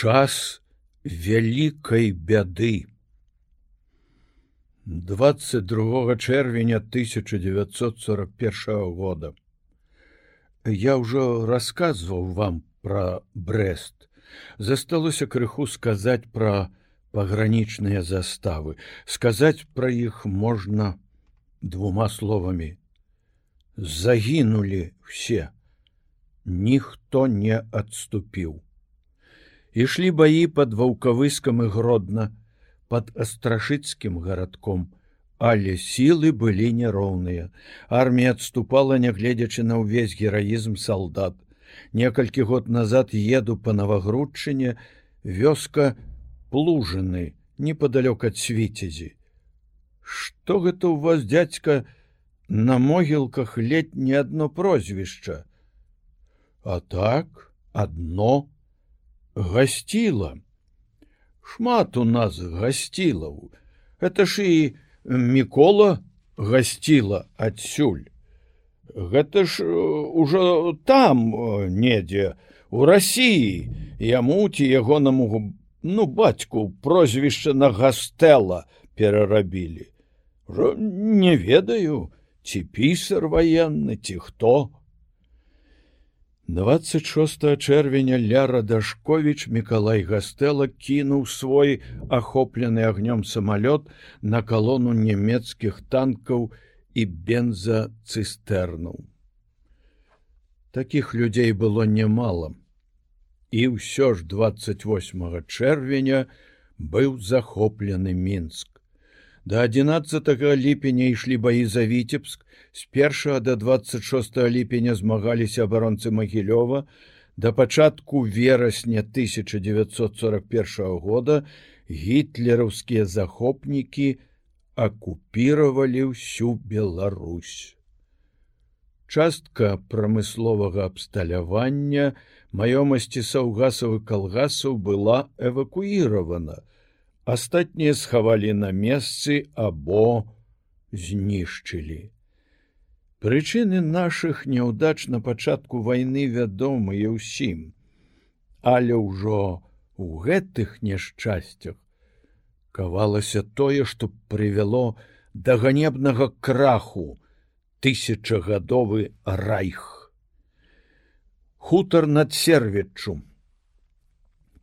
час вялікай бяды. 22 чэрвеня 1941 года. Я ўжо расказваў вам пра брест. Засталося крыху сказаць пра пагранічныя заставы. Сказаць пра іх можна двума словамі. Загінулі все. Ніхто не адступіў ішлі баі под ваўкавыскам і гродна под астрашыцкім гарадком. Але сілы былі няроўныя. Армія адступала нягледзячы на ўвесь гераізм салдат. Некалькі год назад еду по навагрудчыне вёска плужаны неподалёк ад свіцезі что гэта у вас дядька на могілках ледь не одно прозвішча? А так одно гасціла шмат у нас гасцілаў это ж і мікола гасціла адсюль гэта ж ужо там недзе у рассіі яму ці ягонаму ну бацьку прозвішча на гастэла перарабілі. Не ведаю ці пісар ваенны ці хто 26 чэрвеня ляра дашковіч мікалай гастэла кінуў свой ахоплены агнём самалёт на калону нямецкіх танкаў і бенза цыстэрнуў таких людзей было немало і ўсё ж 28 чэрвеня быў захоплены мінск до 11 ліпеня ішлі баі за віцебск з 1 до 26 ліпеня змагаліся абаронцы магілёва да пачатку верасня 1941 года гітлераўскія захопнікі акупіравалі ўсю Беларусь. Частка прамысловага абсталявання маёмасці саўгасавы калгасаў была эвакуіравана астатнія схавалі на месцы або знішчылі. Прычыны нашых няўдач на пачатку вайны вядомыя ўсім, але ўжо у гэтых няшчасцях кавалася тое, што прывяло да ганебнага краху тысячагадовы райх. Хутар над сервеччум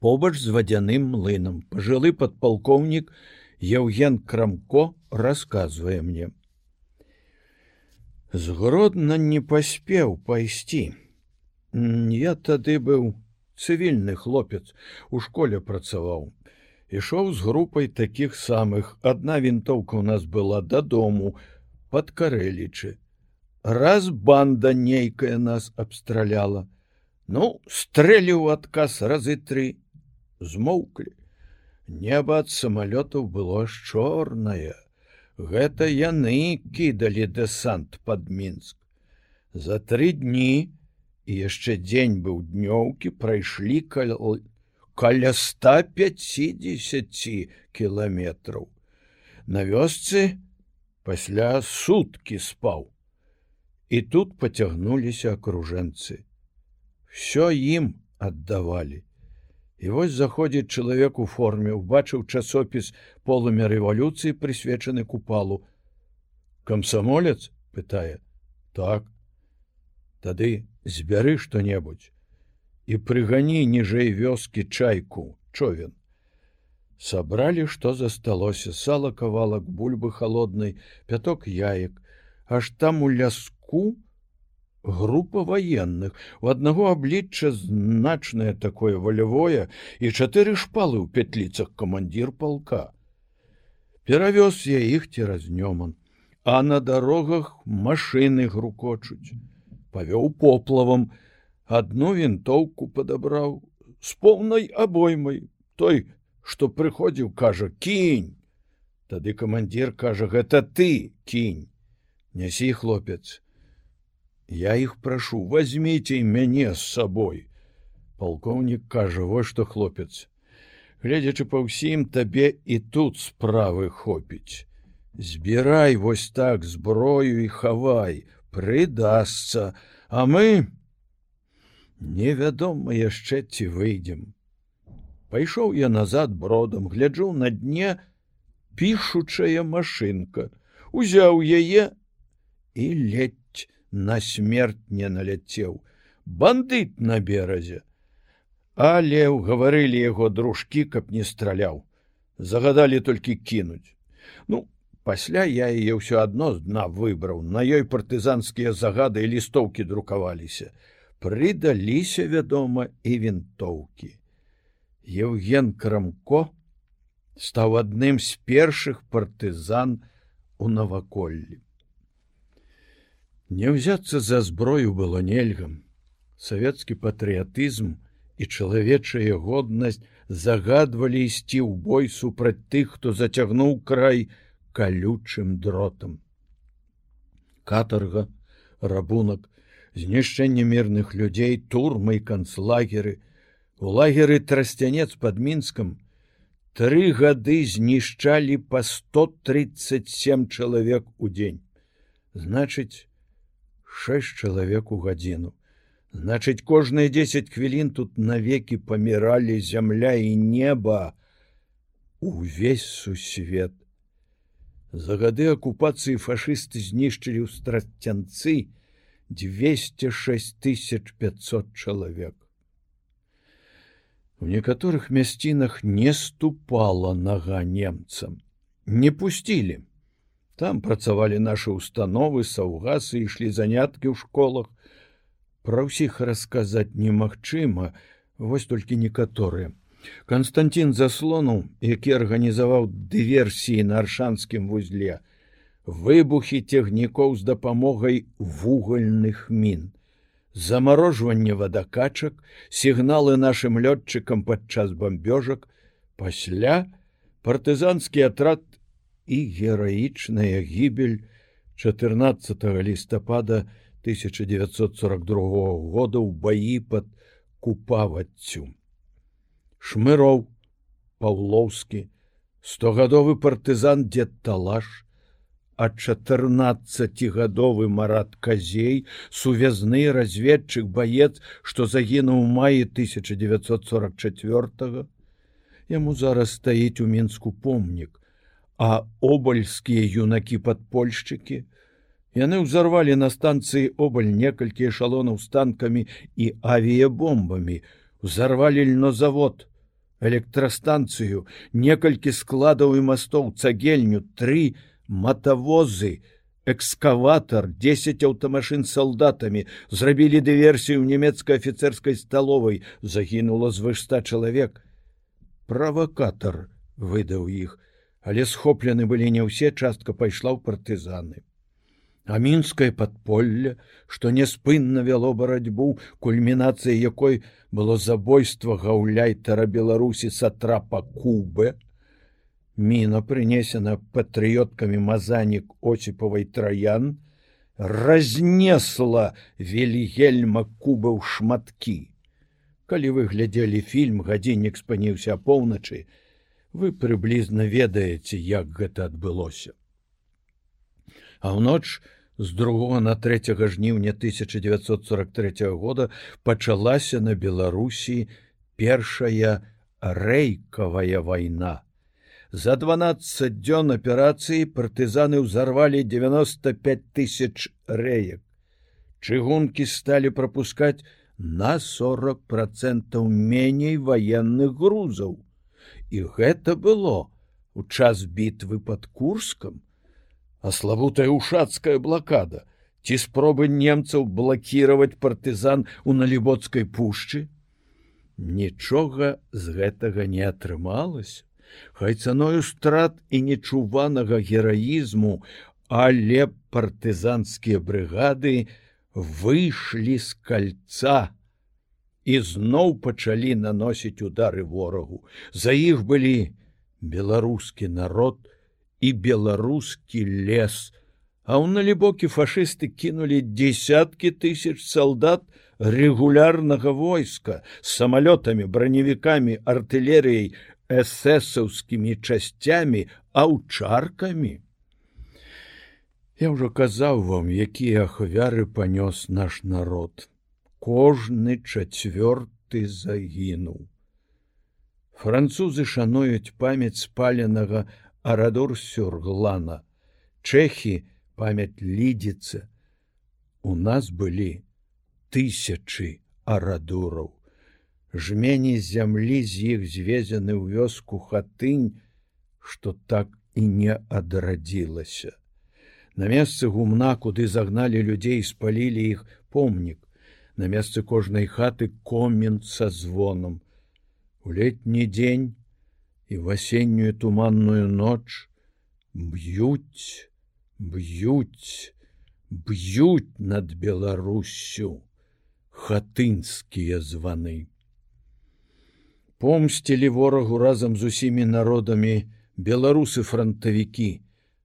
побач з вадзяным млынам. Пажылы падпалкоўнік Яўген крамко расказвае мне. Згродна не паспеў пайсці. Я тады быў цывільны хлопец у школе працаваў. Ішоў з групай такіх самых. Адна вінтоўка у нас была дадому под карэлічы. Раз банда нейкая нас абстраляла. Ну стрэліў адказ разы тры змоўклі. Неба ад самалётаў было ж чорнае. Гэта яны кідалі дэсант под мінск. За тры дні і яшчэ дзень быў днёўкі прайшлі каля, каля 150 кіламетраў. На вёсцы пасля суткі спаў. І тут пацягнуліся акружэнцы. Всё ім аддавалі. І вось заходзіць чалавек у форме, убачыў часопіс полымя рэвалюцыі, прысвечаны купалу. Камсамолец пытае: так, Тады збяры што-небудзь і прыгані ніжэй вёскі чайку, човен. Сабралі, што засталося. Сала кавалак бульбы холоднай, пяток яек, аж там у ляску, група военных у аднаго аблічча значнае такое валявое і чатыры шпалы ў петліцах камандзір полка перавёз я іх цераз нёман а на дарогах машины грукочуць. Павёў поплавам одну вінтоўку падабраў з поўнай абоймай. Той што прыходзіў кажа кінь! Тады камандзір кажа гэта ты кінь! Нясі хлопец Я іх прашу, возьмите мяне з сабой. Палкоўнік кажа, вось што хлопец. Гледзячы па ўсім табе і тут справы хопіць. Збірай вось так зброю і хавай, прыдасца, А мы невядома яшчэ ці выйдзем. Пайшоў я назад бродам, гляджу на дне пішучая машынка, узяў яе і ледь на смерть не наляцеў. Бандыт на беразе. Але гаварылі яго дружкі, каб не страляў. Загадалі толькі кінуць. Ну, пасля я яе ўсё адно з дна выбраў, на ёй партызанскія загады і лістоўкі друкаваліся. Прыдаліся, вядома, і вінтоўкі. Еўген Крамко стаў адным з першых партызан у наваколлі. Не ўзяцца за зброю было нельгам. Савецкі патрыятызм і чалавечая годнасць загадвалі ісці ў бой супраць тых, хто зацягнуў край калючым дротам. Катарга, рабунак, знішчэнне мірных людзей, турмы і канцлагеры, у лагеры трасцянец под мінскам тры гады знішчалі па 137 чалавек у дзень. Значыць, шэсць чалавек у гадзіну. Значыць, кожныя 10 хвілін тут навекі паміралі зямля і неба увесь сусвет. За гады акупацыі фашысты знішчылі ў страцянцы 206 500 чалавек. У некаторых мясцінах не ступала нага немцам, не пусцілі. Там працавалі нашы установы, саўгасы ішлі заняткі ў школах. Пра ўсіх расказаць немагчыма, вось толькі некаторыя. Канстантин заслонуў, які арганізаваў дыверсіі на аршанскім вузле, выбухі цягнікоў з дапамогай вугальных мін, замарожванне вадакачак, сігналы нашым лётчыкам падчас бамбёжак, пасля партызанскі атрад і гераічная гібель 14 лістапада 1942 года ў баі под купаваццю. Шмыроў, Паўлоўскі, стогадовы партызан дзед талаш, а 14гадовы марат казей, сувязны разведчык баец, што загінуў маі 1944. Яму зараз стаіць у мінску помнік, а обальскія юнакі падпольшчыкі яны ўзарвалі на станцыі обаль некалькі эшалонаў з танкамі і авіябомбамі. Узарвалі льнозавод электрастанцыю некалькі складаў і мастоў цагельню тры матавозы экскаватор 10 аўтамашын салдатамі. Зрабілі дыверсію ў нямецкай афіцэрскай сталовай. Загінула звыш ста чалавек. Правакатор выдаў іх але схоплены былі не ўсе частка пайшла ў партызаны. А мінскае падполле, што няспынна вяло барацьбу, кульмінацыяй якой было забойства гаўляйтара Беларусі сатрапа Кубы, Міна прынесена патрыёткамі мазанік осіпавай траян, разнесла велігельма куба ў шматкі. Калі вы глядзелі фільм, гадзіннік спыніўся апоўначы, вы прыблізна ведаеце як гэта адбылося. А ў ноч з другого на 3 жніўня 1943 года пачалася на беларусі першая рэйкавая вайна. За 12 дзён аперацыі партызаны ўзарвалі 95 тысяч рэек. Чыгункі сталі прапускаць на 40 процентаў меней ваенных грузаў і гэта было у час бітвы под курскам. А славутая ушацкая блакада. Ці спробы немцаў блакировать партызан у налібоцкай пушчы? Нічога з гэтага не атрымалось хай цаною страт і нечуванага гераізму але партызанскія брыгады выйшлі з кольца і зноў пачалі наносіць удары ворагу. За іх былі беларускі народ і беларускі лес. А ў налібокі фашысты кінулі десяткі тысяч салдат рэгулярнага войска з самалётамі, броневікамі, артылерыяй, эсэсаўскімі часцямі, аўчаркамі. Я ўжо казаў вам, якія ахвяры панёс наш народ кожны чацвёрты загінуў. Французы шануюць памяць спаленага арадор сюрглана. Чэхі памяць лідзіцца. У нас былі тысячы арадураў. Жмені зямлі з іх звезены ў вёску хатынь, што так і не адрадзілася. На месцы гумна, куды загналі людзей, спалілі іх помнік. На месцы кожнай хаты комін са звонам. У летні дзень і в асеннюю туманную ноч б'юць б'юць б'юць над беларусю хатынскія званы. Помсцілі ворагу разам з усімі народамі беларусы фронтавікі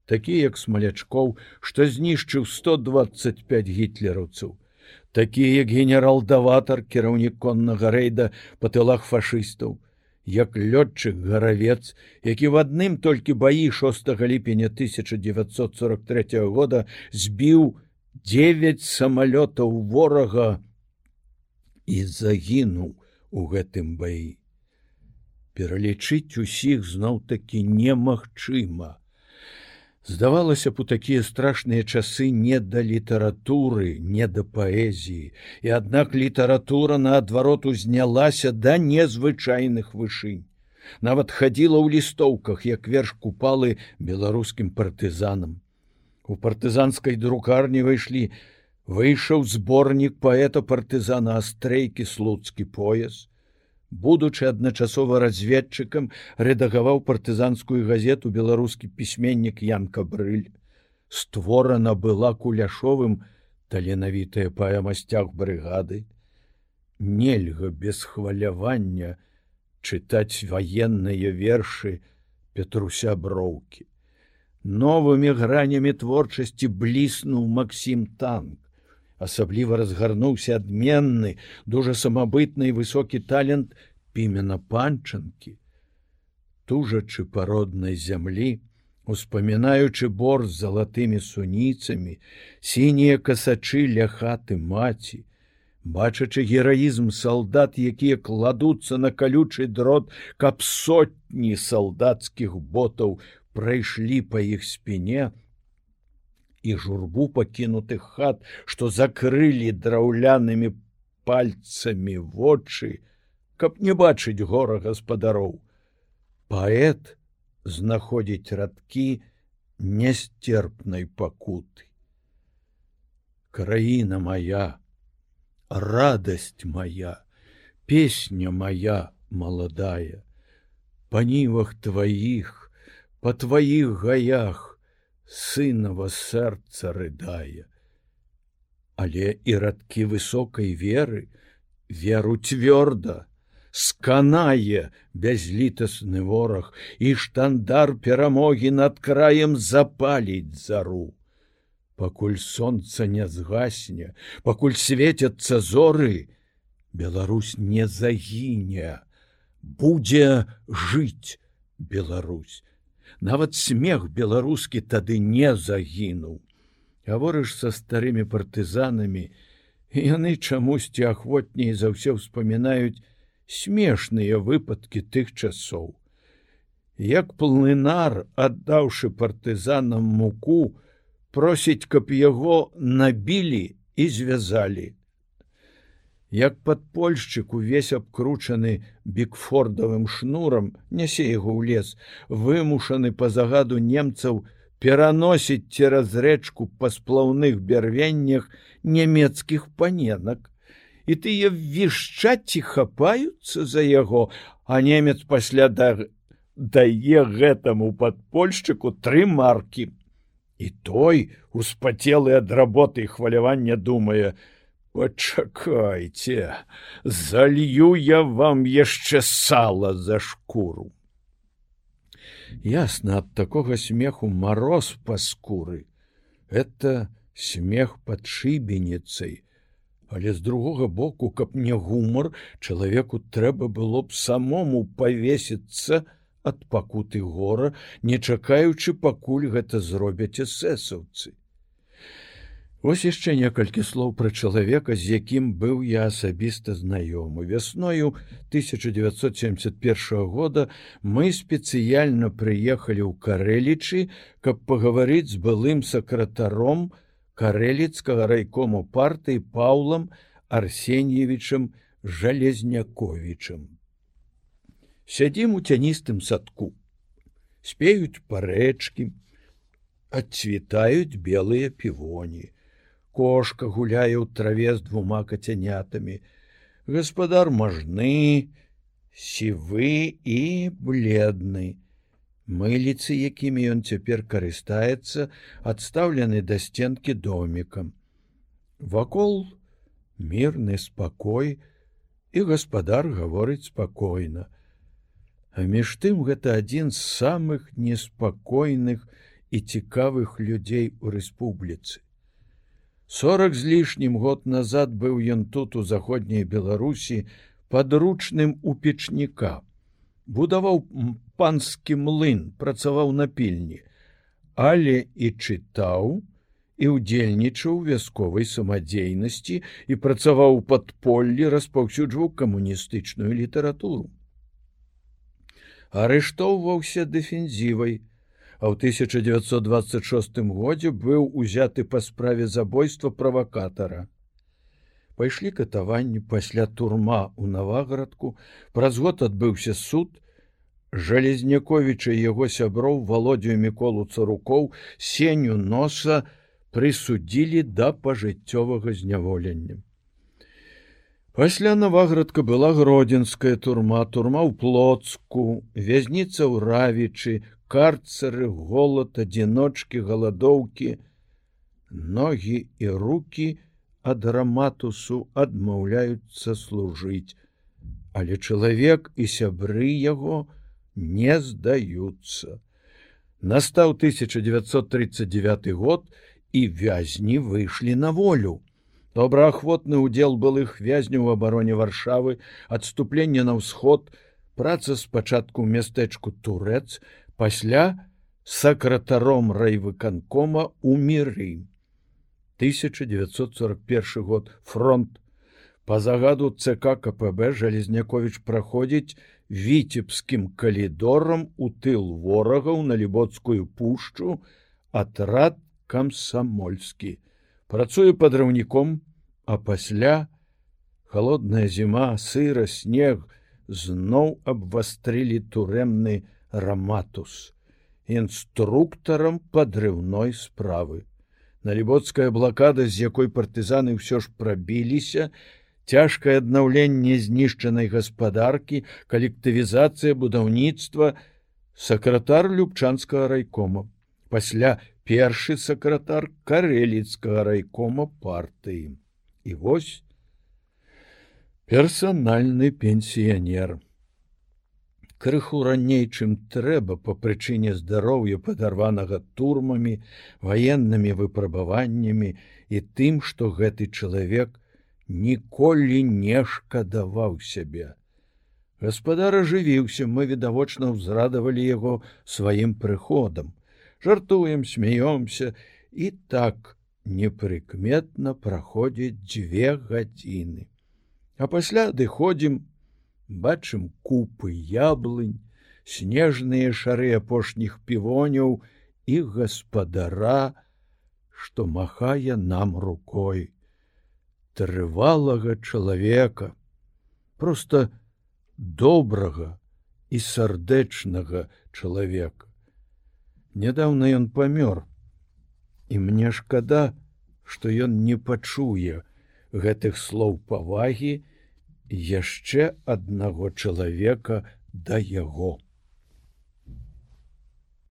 такія як смалячкоў што знішчыў 125 гітлераўцаў такі як генерал-даватар кіраўнік коннага рэйда па тылах фашыстаў як лётчык гаравец які в адным толькі баі 6 ліпеня 1943 года збіў 9 самалётаў ворага і загінуў у гэтым баі. Пералічыць усіх зноў-такі немагчыма Здавалася б у такія страшныя часы не да літаратуры, не да паэзіі, і аднак літаратура наадварот узнялася да незвычайных вышынь. Нават хадзіла ў лістоўках, як верш купалы беларускім партызанам. У партызанскай друкарні выйшлі, выйшаў зборнік паэта партызана астрейкі слуцкі пояс, будучы адначасова разведчыкам рэдагаваў партызанскую газету беларускі пісьменнік янка брыль створана была куляшовым таленавітая паэмасцях брыгады. Нельга без хвалявання чытаць ваенныя вершы петруся броўкі. Новымі гранямі творчасці бліснуў максім танк асабліва разгарнуўся адменны дужа самабытны і высокі талент пімена панчанкі тужачы пароднай зямлі успамінаючы бор з залатымі суніцамі сінія касачы ля хаты маці бачачы гераізм салдат якія кладуцца на калючы дрот каб сотні салдацкіх ботаў прайшлі па іх спіне і журбу пакінутых хат, што закрылі драўлянымі пальцамі вочы, каб не бачыць гора гаспадароў. Паэт знаходзіць радкі нестерпнай пакуты. Краіна моя, радасць моя, песня моя маладая, па нівах тваіх, па тваіх гаях, сынова сэрца рыдае. Але і радкі высокай веры веру цвёрда, сканае бязлітасны вораг і штандар перамогі над краем запаліць зару. Пакуль сонца не згасне, пакуль светяцца зоры, Беларусь не загіне, будзе жыць Беларусь нават смех беларускі тады не загінуў. Гаворыш са старымі партызанамі яны чамусьці ахвотней за ўсё ўспамінаюць смешныя выпадкі тых часоў. Як плынар аддаўшы партызанам муку просіць каб яго набілі і звязалі як падпольшчык увесь абкручаны бікфордавым шнурам нясе яго ў лес вымушаны па загаду немцаў пераносіць цераз рэчку па сплаўных бярвеннях нямецкіх паненак. І тыя вішчаці хапаюцца за яго а немец пасля да дае гэтаму падпольшчыку тры маркі. І той успацелы ад работы і хвалявання думае Пачакайце, залью я вам яшчэ сала за шкуру. Ясна ад такога смеху мароз па скуры. Это смех пад шыбеніцай, Але з другога боку, каб не гумар, чалавеку трэба было б самому павесіцца ад пакуты гора, не чакаючы, пакуль гэта зробяць эсэсаўцы. Вось яшчэ некалькі слоў пра чалавека, з якім быў я асабіста знаёмы. Вясною 1971 года мы спецыяльна прыехалі ў карэлічы, каб пагаварыць з былым сакратаром карэліцкага райкому партыі Паўлам Арсеньевічым жалезняковічым. Сядзім у цяністым садку, спеюць парэчкі, адцвітаюць белыя півоні кошка гуляе ў траве з двума кацянятамі. Гаспадар мажны сівы і бледны. Мыліцы якімі ён цяпер карыстаецца адстаўлены да сценкі домікам. Вакол мірны спакой і гаспадар гаворыць спакойна. А між тым гэта адзін з самых неспакойных і цікавых людзей у рэспубліцы сорок з лішнім год назад быў ён тут у заходняй беларусі подручным у печніка. Будаваў панскі млын працаваў на пільні. Але і чытаў і ўдзельнічаў вясковай самадзейнасці і працаваў падполлі распаўсюджваў камуністычную літаратуру. Арыштоўваўся дэфензівай а ў 1926 годзе быў узяты па справе забойства правакатара. Пайшлі катаванні пасля турма ў наваградку, праз год адбыўся суд, Жалезняковіча яго сяброў володдзю міколу царукоў сеню носа прысудзілі да пажыццёвага зняволення. Пасля наваградка была гродзенская турма, турма ў плотску, вязніца ў равічы, карцары голод адзіночки галадоўкі ногі і руки ад раматусу адмаўляюцца служыць. Але чалавек і сябры яго не здаюцца. Настаў 1939 год і вязні выйшлі на волю. Добраахвотны удзел былых вязняў абароне варшавы адступленне на ўсход праца спачатку мястэчку турэц пасля сакратаром райвыканкома у міры 1941 год. Фронт. По загаду цк кпб жалезнякович праходзіць віцебскім калідорам у тыл ворагаў на лібоцкую пушчу атрад камсамольскі. Працуе падраўніком а пасля холодная зіма сыра снег зноў абвастрылі турэмны раматус інструктарам падрыўной справы. Налібоцкая блакада з якой партызаны ўсё ж прабіліся цяжкае аднаўленне знішчанай гаспадаркі калектывізацыя будаўніцтва сакратар любчанскага райкома. Пасля першы сакратар карэліцкага райкома партыі. І вось персанальны пенсіянер крыху раней чым трэба по прычыне здароўя падарванага турмамі ваеннымі выпрабаваннямі і тым што гэты чалавек ніколі не шкадаваў сябе. Гаспадар ажывіўся мы відавочна ўзрадавалі яго сваім прыходам. Жартуем смяёмся і так непрыкметна праходзіць дзве гадзіны. А пасля адыходзім бачым купы яблынь, снежныя шары апошніх півоняў і гаспадара, што махае нам рукой трывалага чалавека, просто добрага і сардэчнага чалавека. Нядаўна ён памёр, і мне шкада, што ён не пачуе гэтых слоў павагі, яшчэ аднаго чалавека да яго.